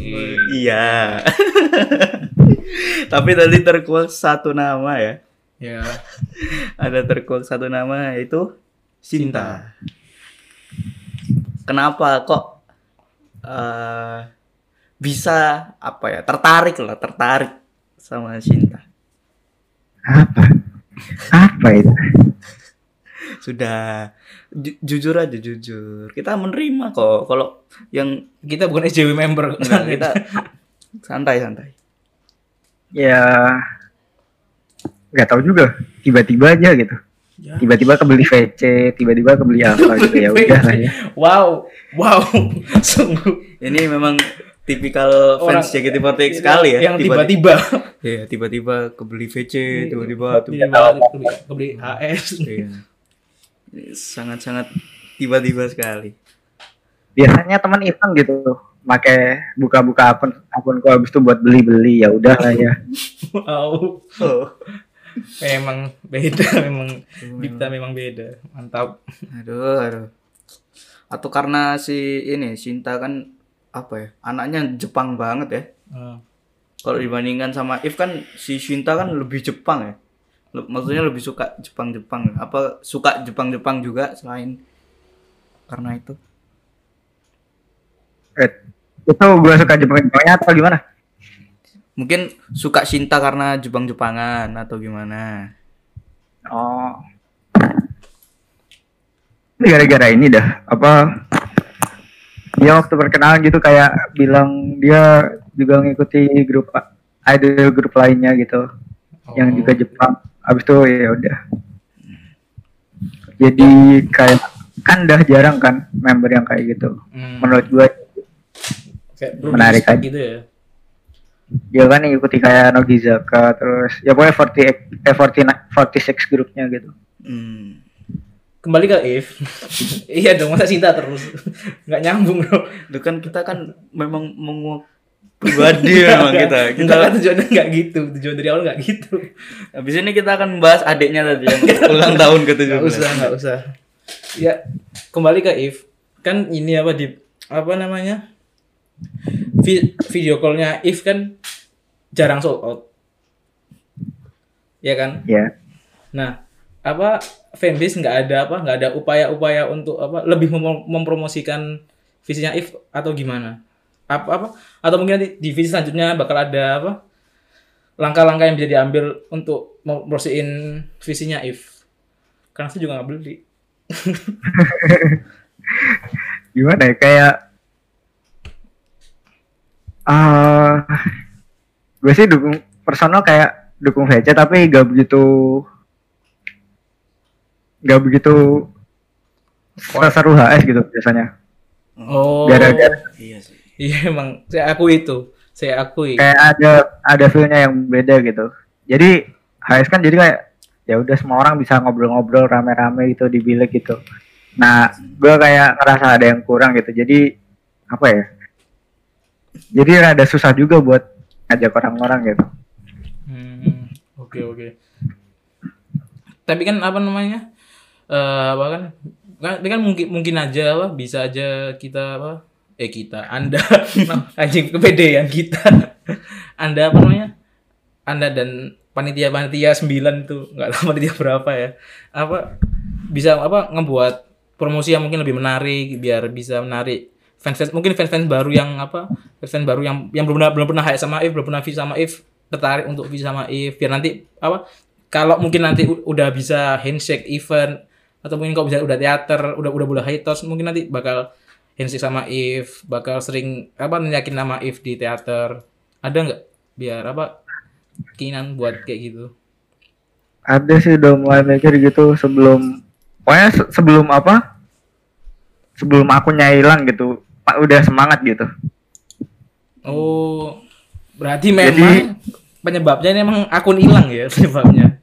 Iya. Tapi tadi terkuat satu nama ya.
Ya.
Ada terkuat satu nama yaitu Sinta. Kenapa kok eh, bisa apa ya tertarik lah tertarik sama Sinta?
Apa? Apa itu?
Sudah ju- jujur aja jujur kita menerima kok kalau yang
kita bukan SJW member
enggak, kita santai santai.
Ya nggak tahu juga. Tiba-tiba aja gitu.
Ya.
Tiba-tiba kebeli VC, tiba-tiba kebeli apa gitu ya udah lah ya.
wow wow sungguh
Ini memang tipikal fans JKT48 sekali ya.
yang tiba-tiba
Iya, tiba-tiba kebeli VC, tiba-tiba tuh.
tiba-tiba kebeli, kebeli HS
Iya. Ini Sangat-sangat tiba-tiba sekali.
Biasanya teman iseng gitu, pakai buka-buka akun akunku habis itu buat beli-beli ya udah lah ya.
wow
Oh.
memang beda memang Dipta memang beda mantap
Aduh, aduh. Atau karena si ini Sinta kan apa ya? Anaknya Jepang banget ya.
Ah.
Kalau dibandingkan sama If kan si Sinta kan lebih Jepang ya. Maksudnya lebih suka Jepang-Jepang. Apa suka Jepang-Jepang juga selain karena itu?
Eh, itu gue suka Jepang-Jepangnya atau gimana?
Mungkin suka Sinta karena Jepang-Jepangan atau gimana?
Oh. Ini gara-gara ini dah. Apa dia waktu perkenalan gitu kayak bilang dia juga ngikuti grup idol grup lainnya gitu yang
Oh.
juga Jepang. Habis itu ya udah. Jadi kayak kan udah jarang kan member yang kayak gitu.
Hmm,
Menurut gue
kayak
menarik aja.
gitu ya
dia kan ngikuti kayak Nogizaka terus ya pokoknya 40 eh 49 46 grupnya gitu.
Hmm.
kembali ke If. Iya dong masa Sinta terus? Nggak nyambung bro.
Itu kan kita kan memang menguak pribadi memang kita. Kita
Enggak kan tujuannya nggak gitu. Tujuan dari awal nggak gitu.
Habis ini kita akan membahas adiknya tadi yang ulang tahun ke
nggak usah nggak usah. Ya kembali ke If. Kan ini apa di apa namanya video callnya If kan jarang sold out ya kan
Ya.
Nah, apa fanbase nggak ada apa nggak ada upaya-upaya untuk apa lebih mem- mempromosikan visinya if atau gimana? Apa apa atau mungkin nanti di visi selanjutnya bakal ada apa langkah-langkah yang bisa diambil untuk mempromosiin visinya if karena saya juga nggak beli.
Gimana ya kayak ah gue sih dukung personal kayak dukung VC tapi gak begitu gak begitu seru HS gitu biasanya
Oh,
gara-gara
Iya sih.
iya emang saya akui itu, saya akui.
kayak ada ada feelnya yang beda gitu jadi HS kan jadi kayak ya udah semua orang bisa ngobrol-ngobrol rame-rame gitu di bilik gitu nah gue kayak ngerasa ada yang kurang gitu jadi apa ya jadi rada susah juga buat ngajak orang-orang gitu
Hmm, oke oke. Tapi kan apa namanya? Eh apa kan? Kan, tapi kan mungkin mungkin aja apa bisa aja kita apa? Eh kita, Anda, anjing kepedean kita. Anda apa namanya? Anda dan panitia-panitia 9 itu nggak tahu panitia berapa ya. Apa bisa apa ngebuat promosi yang mungkin lebih menarik biar bisa menarik fans-fans mungkin fans-fans baru yang apa fans baru yang yang belum pernah belum pernah hype sama If belum pernah view sama If tertarik untuk view sama If biar nanti apa kalau mungkin nanti udah bisa handshake event atau mungkin kalau bisa udah teater udah udah boleh hiatus mungkin nanti bakal handshake sama If bakal sering apa nyakin nama If di teater. Ada nggak? Biar apa keinginan buat kayak gitu.
Ada sih udah mulai mikir gitu sebelum pokoknya se- sebelum apa sebelum akunnya hilang gitu pak udah semangat gitu
Oh, berarti memang
Jadi-
penyebabnya ini emang akun hilang ya penyebabnya.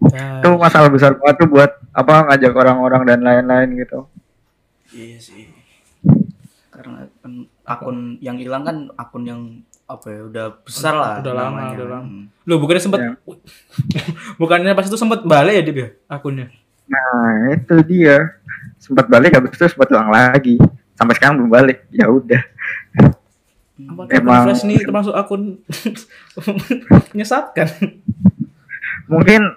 Nah,
itu masalah besar banget tuh buat apa ngajak orang-orang dan lain-lain gitu
Iya sih. Karena kan akun yang hilang kan akun yang apa ya udah besar lah.
Udah lama,
namanya.
udah lama.
Hmm.
Lu bukannya sempet
Ya.
bukannya pas itu sempet balik ya Dip ya akunnya?
nah itu dia sempat balik habis itu sempat hilang lagi sampai sekarang belum balik ya udah
Apakah
Emang-
Flash ini termasuk akun menyesatkan?
mungkin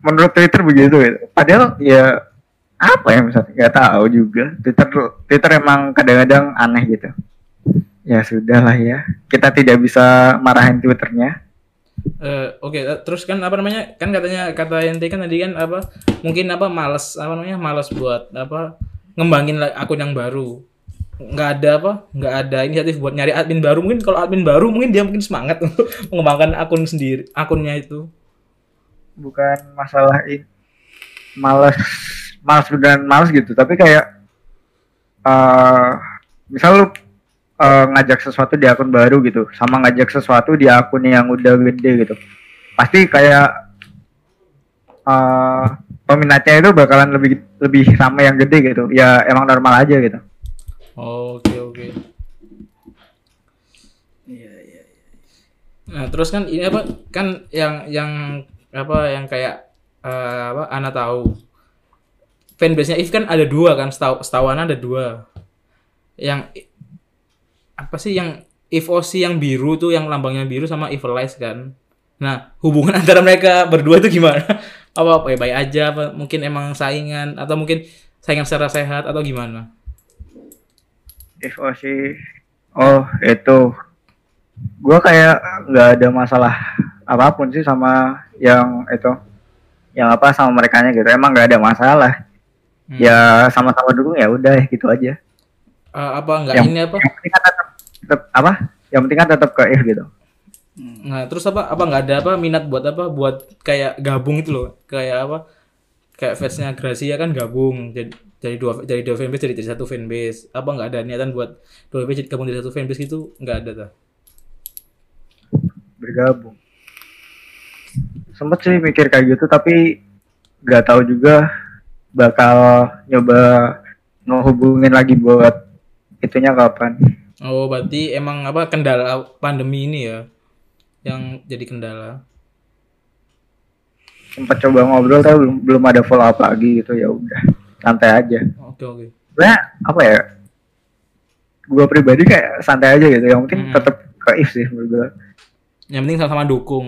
menurut Twitter begitu gitu. Padahal ya apa ya misalnya nggak tahu juga. Twitter Twitter emang kadang-kadang aneh gitu. Ya sudahlah ya. Kita tidak bisa marahin Twitternya.
Eh, Oke, eh, terus kan apa namanya? Kan katanya kata ente kan tadi kan apa? Mungkin apa males apa namanya? Males buat apa? Ngembangin akun yang baru. Nggak ada apa? Nggak ada inisiatif buat nyari admin baru. Mungkin kalau admin baru mungkin dia mungkin semangat untuk mengembangkan akun sendiri, akunnya itu.
Bukan masalah ini males males dan males gitu. Tapi kayak eh misal lu eh, ngajak sesuatu di akun baru gitu, sama ngajak sesuatu di akun yang udah gede gitu. Pasti kayak eh peminatnya itu bakalan lebih lebih sama yang gede gitu. Ya emang normal aja gitu.
Oke, oke.
Iya iya.
Nah, terus kan ini apa? Kan yang yang apa yang kayak eh, apa Ana tahu. Fanbase-nya If kan ada dua kan, setahu setahu Ana ada dua. Yang apa sih yang If OC yang biru tuh yang lambangnya biru sama Evilize kan. Nah, hubungan antara mereka berdua itu gimana? apa apa baik aja apa mungkin emang saingan atau mungkin saingan secara sehat atau gimana?
Oshi oh itu. Gua kayak nggak ada masalah apa pun sih sama yang itu yang apa sama mereka gitu. Emang nggak ada masalah.
Hmm.
ya sama-sama dukung ya udah gitu aja.
Eh, apa enggak
yang,
ini apa?
yang penting kan tetap, tetap apa? Yang penting kan tetap ke if gitu.
Nah, terus apa? Apa nggak ada apa minat buat apa? Buat kayak gabung itu loh. Kayak apa? Kayak fansnya Gracia kan gabung jadi dari dua dari dua fanbase jadi, jadi satu fanbase. Apa nggak ada niatan buat dua fanbase jadi gabung jadi satu fanbase gitu? Nggak ada tuh.
bergabung sempet sih mikir kayak gitu tapi nggak tahu juga bakal nyoba ngehubungin lagi buat itunya kapan
Oh, berarti emang apa kendala pandemi ini ya yang jadi kendala.
Sempat coba ngobrol tapi belum belum ada follow up lagi gitu ya udah santai aja
Oke, oke.
sebenarnya apa ya gua pribadi kayak santai aja gitu yang penting
Hmm.
tetap ke if sih menurut gua
Yang penting sama-sama dukung.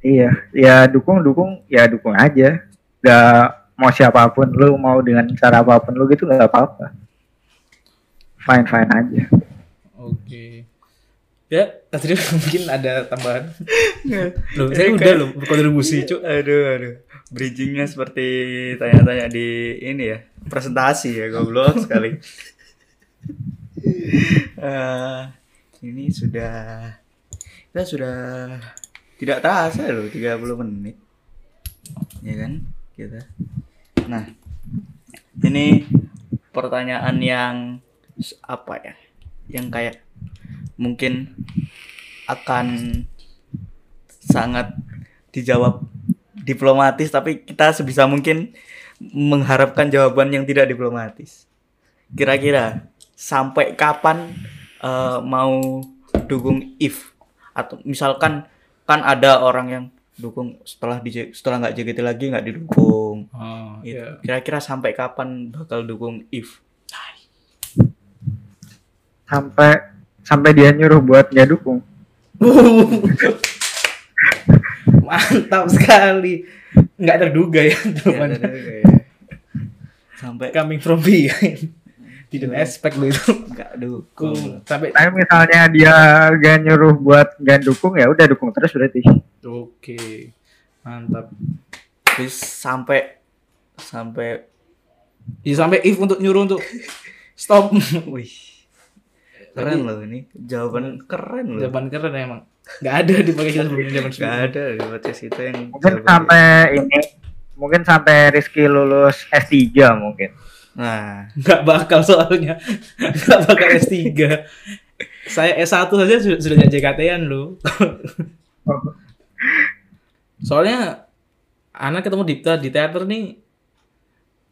iya ya dukung dukung ya dukung aja gak mau siapa pun lu mau dengan cara apa pun lu gitu nggak apa-apa fine fine aja
Oke. Ya, tadi mungkin ada tambahan. Loh, saya udah loh berkontribusi, Cuk.
Aduh aduh. Bridgingnya seperti tanya-tanya di ini ya presentasi ya goblok sekali. Eh, ini sudah kita sudah tidak terasa loh 30 menit. Ya kan? Kita. Nah, ini pertanyaan yang apa ya? Yang kayak mungkin akan sangat dijawab diplomatis tapi kita sebisa mungkin mengharapkan jawaban yang tidak diplomatis. Kira-kira sampai kapan eh, mau dukung if atau misalkan kan ada orang yang dukung setelah di setelah nggak JKT lagi nggak didukung.
Oh,
Gitu.
iya.
Kira-kira sampai kapan bakal dukung if?
sampai sampai dia nyuruh buat nggak dukung
Mantap sekali. Nggak terduga ya, teman.
sampai
Coming from behind. Didn't expect lu itu.
nggak dukung.
Sampai
tapi misalnya dia gak nyuruh buat gak dukung ya udah dukung terus berarti
Oke. Mantap.
Terus sampai sampai
Ya, sampai if untuk nyuruh untuk stop.
wih keren loh ini jawaban keren loh
Jawaban keren emang. Nggak ada di pakai kita sebelumnya jawaban
nggak ada di podcast itu yang
mungkin sampai ini mungkin sampai Rizky lulus S3 mungkin
Nah,
Nggak bakal soalnya. Nggak bakal S3. Saya S1 saja sudah, sudah jadi JKT-an loh. Soalnya anak ketemu Dipta di teater nih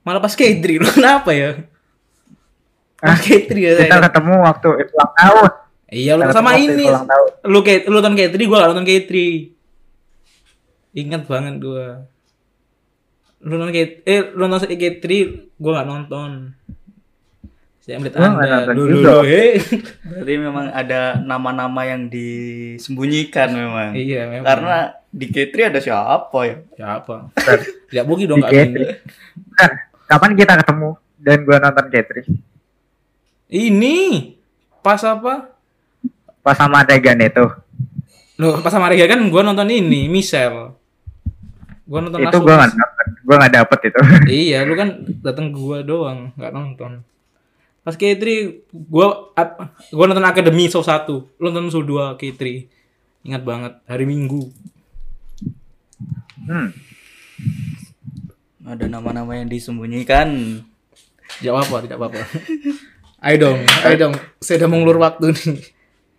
malah pas K3 loh. Kenapa ya?
Ah,
K3 ya
Kita ketemu waktu itu ulang tahun.
Iya lu sama ini. Lu kayak lu nonton K3, gua gak nonton K3. Ingat banget gua. Lu nonton K eh lu nonton K3, gua gak nonton. Saya melihat Anda dulu eh.
berarti memang ada nama-nama yang disembunyikan memang.
Iya, memang.
Karena di K3 ada siapa ya?
siapa? Tidak mungkin dong
Di
gak
K3.
gini.
Bentar, kapan kita ketemu dan gua nonton K3?
Ini pas apa?
Pas sama Tegan itu.
Loh, pas sama Rega kan gua nonton ini, Michelle. Gua nonton
itu gua
of
nggak
Us.
nonton. Gua nggak dapet itu.
iya, lu kan datang ke gua doang, nggak nonton. Pas K3 gua gua nonton Academy Show 1, lu nonton Show 2 K3. Ingat banget hari Minggu.
Hmm.
Ada nama-nama yang disembunyikan.
Tidak apa, tidak apa-apa. ayo dong, ayo dong. Saya udah mau ngelur waktu nih.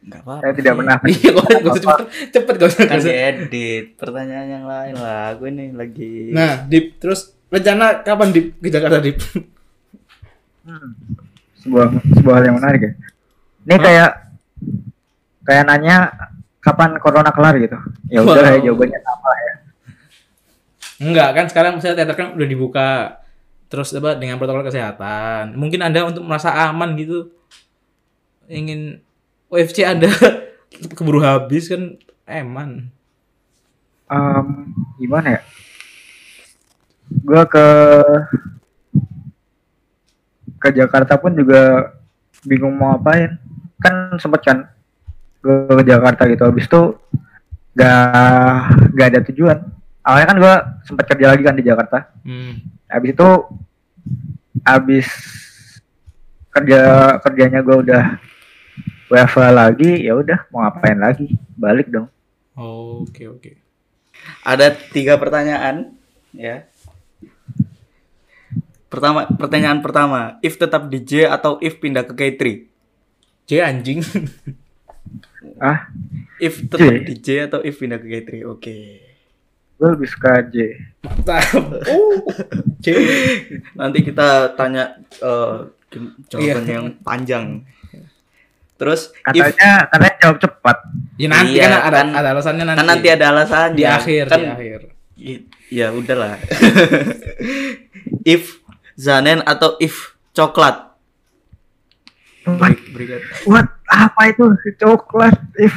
Enggak apa-apa.
Saya tidak pernah.
Iya, usah cepet, cepet gak usah.
Kan
gak usah.
diedit. Pertanyaan yang lain lah. Aku ini lagi
Nah, Dip, terus rencana kapan Dip ke Jakarta Dip?
Hmm. Sebuah sebuah hal yang menarik ya. Ini kayak kayak nanya kapan corona kelar gitu. Ya udah
Wow.
ya jawabannya sama ya.
Enggak kan sekarang saya teater kan udah dibuka terus apa dengan protokol kesehatan. Mungkin Anda untuk merasa aman gitu ingin UFC Anda keburu habis kan eman.
Em, gimana ya? Gua ke ke Jakarta pun juga bingung mau ngapain. Kan sempet kan gue ke Jakarta gitu. Habis itu gak gak ada tujuan. Awalnya kan gua sempet kerja lagi kan di Jakarta.
Hmm.
Habis itu habis kerja kerjanya gua udah WFH lagi, ya udah mau ngapain lagi? Balik dong.
Oke oke.
ada tiga pertanyaan ya. Pertama, pertanyaan pertama, if tetap DJ atau if pindah ke K3?
C anjing.
Ah,
If tetap
J.
DJ atau if pindah ke K3? Oke.
Gue lebih suka J.
Mantap. Oh. C.
Nanti kita tanya eh, gim- jawaban
Iya.
yang panjang. Terus if
Katanya katanya jawab cepat.
Ya nanti
Iya,
kan ada
kan-
ada alasannya nanti.
kan nanti ada alasannya.
di akhir
kan,
di akhir.
i- Ya udahlah. if Zanen atau if coklat?
What?
Berikan.
What? Apa itu coklat? If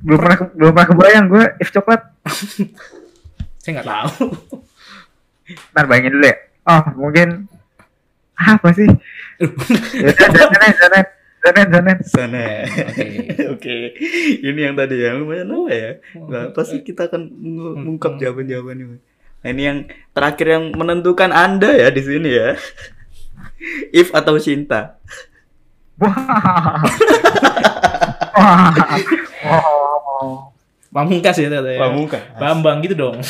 belum pernah belum pernah kebayang gue if coklat.
Saya nggak tahu.
Ntar bayangin dulu ya. Oh mungkin apa sih? Ya udah zanen zanen zanen zanen.
Sana.
Oke.
Oke. Ini yang tadi ya lumayan apa ya? Nah, pasti kita akan meng- mengungkap jawaban-jawabannya. Nah, ini yang terakhir yang menentukan Anda ya di sini ya. If atau cinta?
Wah. Wah. Oh.
Pamungkas ya tadi. ya.
Pamungkas.
Bambang gitu dong.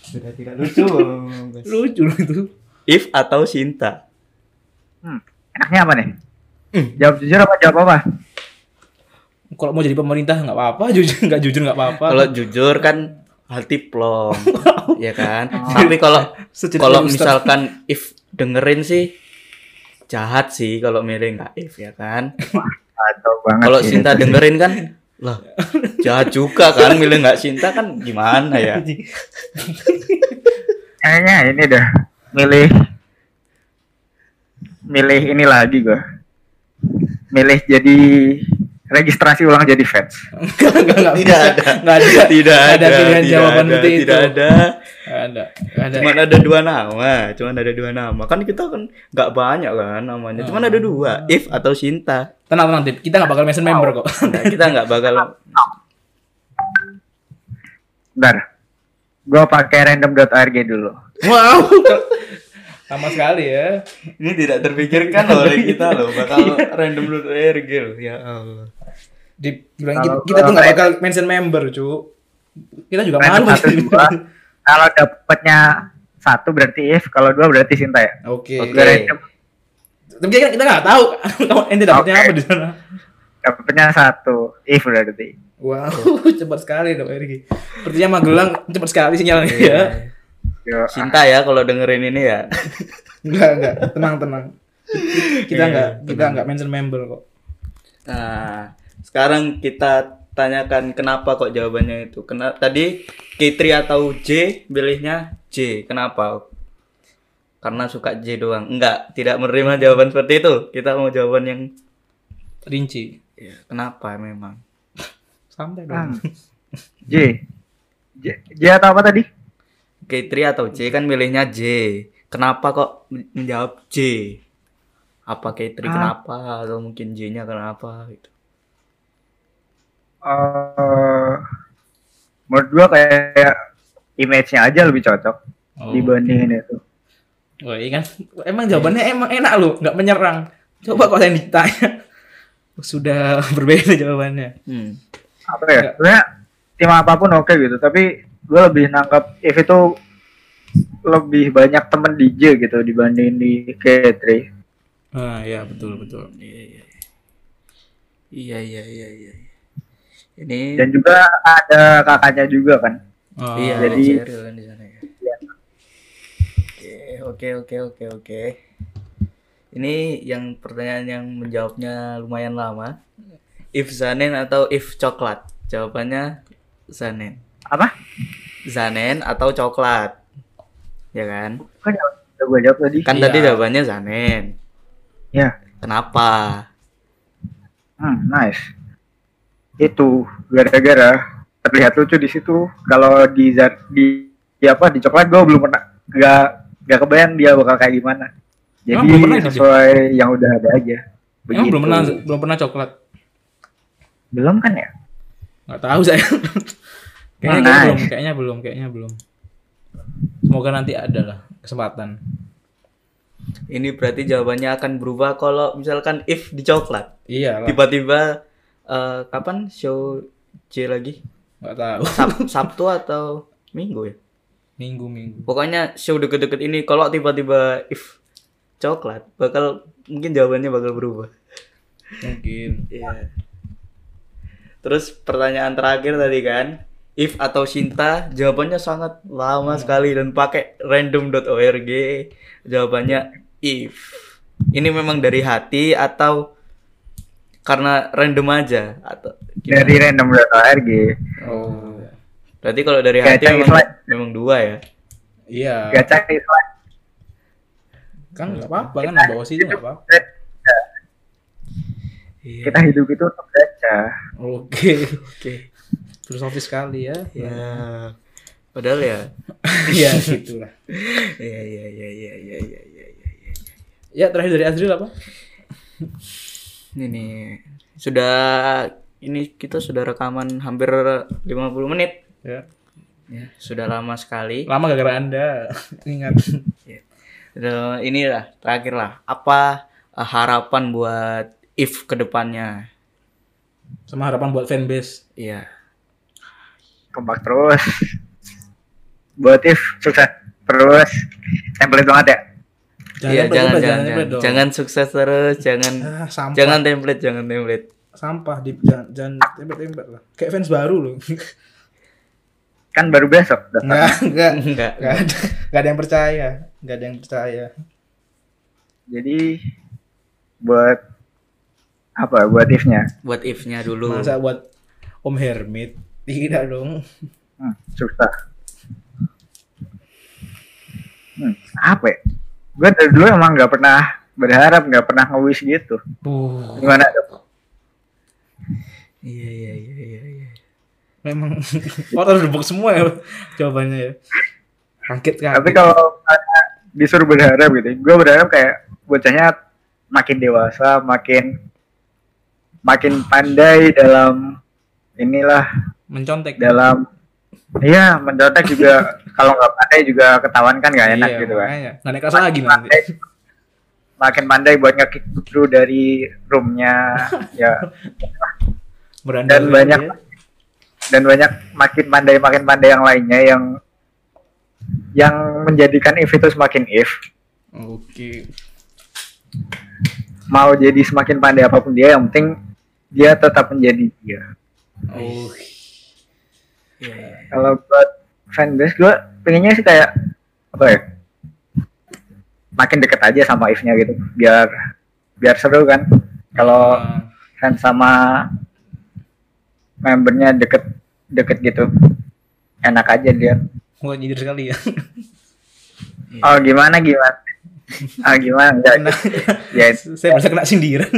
Sudah tidak lucu.
Lucu itu.
If atau cinta?
Hmm. Enaknya apa nih? Jawab jujur apa jawab apa?
Kalau mau jadi pemerintah nggak apa-apa, jujur nggak jujur nggak apa-apa.
Kalau jujur kan hati plong, ya kan. Tapi kalau kalau misalkan if dengerin sih jahat sih kalau milih nggak if ya kan.
Kacau banget.
Kalau Sinta dengerin kan lah jahat juga kan milih nggak Sinta kan gimana ya?
Kayaknya ini dah milih milih ini lagi gua. Milih jadi registrasi ulang jadi fans.
Enggak, enggak, enggak
Tidak ada.
Enggak ada.
Tidak
Nggak
ada.
pilihan
tidak
jawaban
ada,
seperti itu.
Tidak ada.
Ada. Ada.
Cuman ada dua nama, cuman ada dua nama. Kan kita kan nggak banyak kan namanya. Cuman ada dua, If atau Sinta.
Tenang, tenang, Dip. Kita nggak bakal mention member kok.
Nah, kita nggak bakal
Bentar. Gua pakai random.org dulu.
wow. Sama sekali ya.
ini tidak terpikirkan oleh kita loh bakal random lu loh. Ya Allah.
Dip, bilang
Kalau
kita, kita tuh nggak bakal mention member, cu. Kita juga
Random
malu.
Kalau dapatnya satu berarti if, kalau dua berarti Sinta ya.
Oke.
Oke.
Gue random.
Tapi kita kita nggak tahu ente dapetnya
Oke.
apa di sana.
Dapetnya satu, if berarti.
Wow, cepat sekali dong Ergi. Sepertinya Magelang cepat sekali sinyalnya ya.
Iya.
Yo,
Cinta ya kalau dengerin ini ya.
Enggak, enggak. Tenang, tenang. Kita
Iya,
enggak kita
tenang.
enggak mention member kok.
Nah, sekarang kita tanyakan kenapa kok jawabannya itu. Kena tadi K3 atau J pilihnya J. Kenapa? Karena suka J doang. Enggak, tidak menerima jawaban seperti itu. Kita mau jawaban yang
Rinci.
ya, kenapa memang?
Santai
Hmm.
dong.
J. J. J atau apa tadi?
K3 atau J kan milihnya J. Kenapa kok menjawab J? Apa K3
Ah.
kenapa atau mungkin J-nya kenapa gitu.
Eh menurut gua kayak image-nya aja lebih cocok
Oh.
dibandingin itu.
Oh iya kan. Emang jawabannya emang enak loh, enggak menyerang. Coba kok saya ditanya. Sudah berbeda jawabannya.
Hmm.
Apa ya? Sebenarnya tim apa pun oke gitu, tapi gua lebih nangkap if itu lebih banyak temen DJ gitu dibanding di K3.
Ah iya betul betul.
Iya iya. Iya iya iya iya. Ini
Dan juga ada kakaknya juga kan.
Oh,
iya
jadi-
kan di sana ya. Oke oke oke oke oke. Ini yang pertanyaan yang menjawabnya lumayan lama. If Zanen atau if coklat? Jawabannya Zanen.
Apa?
Zanen atau coklat? Ya kan?
Kan udah gua jawab tadi.
Kan
Iya.
tadi jawabannya Zanen.
Ya.
Kenapa?
Hmm, nice. Itu gara-gara terlihat lucu di situ. Kalau di zat di, di apa di coklat gue belum pernah nggak nggak kebayang dia bakal kayak gimana. Jadi
pernah sih,
sesuai yang udah ada aja.
Emang belum pernah belum pernah coklat.
Belum kan ya?
Nggak tahu saya. kayaknya,
Nice.
kayaknya belum, kayaknya belum, kayaknya belum. Semoga nanti ada lah kesempatan.
Ini berarti jawabannya akan berubah kalau misalkan if di coklat.
Iya lah.
Tiba-tiba eh, kapan show J lagi?
Nggak tahu.
Sab- Sabtu atau Minggu ya?
Minggu minggu.
Pokoknya show deket-deket ini kalau tiba-tiba if coklat bakal mungkin jawabannya bakal berubah.
Mungkin.
Iya. Terus pertanyaan terakhir tadi kan, if atau Cinta, jawabannya sangat lama sekali dan pakai random.org. Jawabannya if. Ini memang dari hati atau karena random aja atau gimana?
Dari random RG.
Oh.
Berarti kalau dari
Gacha
hati memang, memang dua ya.
Iya.
Gacha Islam.
Kan nggak apa-apa kan bawa situ nggak apa-apa.
Iya.
Kita hidup itu untuk gacha.
Oke.
Oke.
Filosofis sekali ya.
Ya. Padahal ya.
Iya gitulah.
Iya iya iya iya iya iya iya. iya.
Ya terakhir dari Azril apa?
Ini nih sudah ini kita sudah rekaman hampir 50 menit.
Ya.
Ya, sudah lama sekali.
Lama gara-gara anda ingat.
Dan inilah terakhir lah. Apa eh, harapan buat if ke depannya?
Sama harapan buat fanbase.
Iya.
Kompak terus. Buat if sukses terus. Template banget ya.
Iya,
template,
jangan
template,
jangan
template
jangan,
dong.
jangan sukses terus, jangan
Ah, sampah.
jangan template, jangan template.
sampah di jangan, jangan template-template lah. Kayak fans baru loh.
Kan baru besok. daftar.
Enggak, enggak.
Enggak.
Enggak ada. Enggak ada yang percaya. Enggak ada yang percaya.
Jadi buat apa? Buat if-nya.
Buat if-nya dulu.
Masa buat Om Hermit? Tidak dong.
Hmm, susah. Hmm, apa ya? Gue dari dulu emang nggak pernah berharap, nggak pernah nge-wish gitu.
Uh,
Gimana?
Iya iya iya iya iya.
memang oh terus debuk semua ya jawabannya ya. Kaget kan.
Tapi kalau disuruh berharap gitu, gue berharap kayak bocahnya makin dewasa, makin makin pandai dalam inilah
mencontek.
dalam iya mencontek juga kalau nggak pandai juga ketahuan kan nggak enak
Iya,
gitu kan.
Nggak naik kelas lagi nanti.
Pandai, makin pandai buat nge-kick dulu dari roomnya ya
Berandal
dan banyak
ya.
dan banyak makin pandai makin pandai yang lainnya yang yang menjadikan if itu semakin if
Oke.
mau jadi semakin pandai apa pun dia yang penting dia tetap menjadi dia
Oh.
Iya.
kalau buat fanbase gue pengennya sih kayak apa ya makin deket aja sama if-nya gitu. Biar biar seru kan. Kalau
Ah,
fans sama membernya deket deket gitu enak aja dia.
Wah, nyindir sekali ya.
oh gimana gimana? Ah gimana? Ya,
Nah,
ya
saya merasa kena sindiran.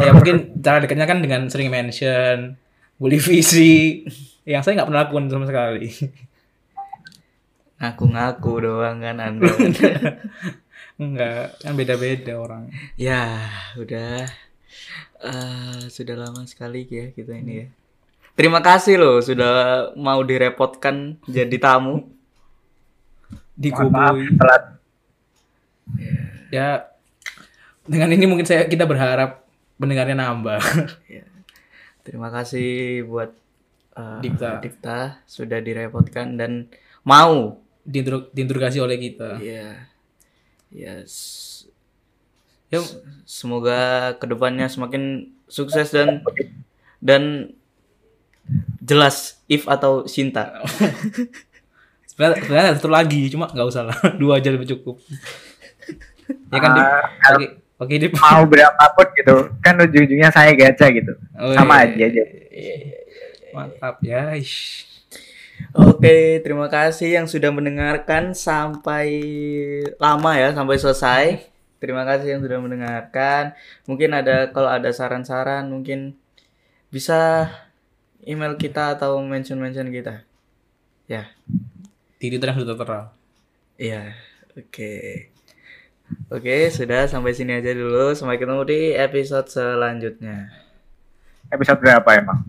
ya mungkin cara dekatnya kan dengan sering mention, bully visi, yang saya nggak pernah lakukan sama sekali.
Ngaku-ngaku doang kan Anda.
Enggak, kan beda-beda orang.
ya, udah. Eh, sudah lama sekali ya kita ini ya. Terima kasih loh sudah mau direpotkan jadi tamu.
Digoboi.
telat
Ya, dengan ini mungkin saya kita berharap pendengarnya nambah.
Terima kasih buat eh,
Dipta.
Dipta sudah direpotkan dan mau.
Diinterogasi oleh kita.
Iya. Yes.
Ya,
Semoga ke depannya semakin sukses dan dan jelas if atau Sinta.
sebenarnya satu lagi, cuma nggak usah lah. Dua aja lebih cukup. ya kan, Dip?
Ah,
Oke, oke, Dip.
mau berapapun gitu kan ujung-ujungnya saya gacha gitu
Oh,
sama
iya.
aja aja
Mantap ya. Ish.
Oke, terima kasih yang sudah mendengarkan sampai lama ya, sampai selesai. Terima kasih yang sudah mendengarkan. Mungkin ada kalau ada saran-saran mungkin bisa email kita atau mention-mention kita. Ya.
Di Twitter yang sudah tertera.
Iya. Oke. Oke, sudah sampai sini aja dulu. Sampai ketemu di episode selanjutnya.
episode berapa emang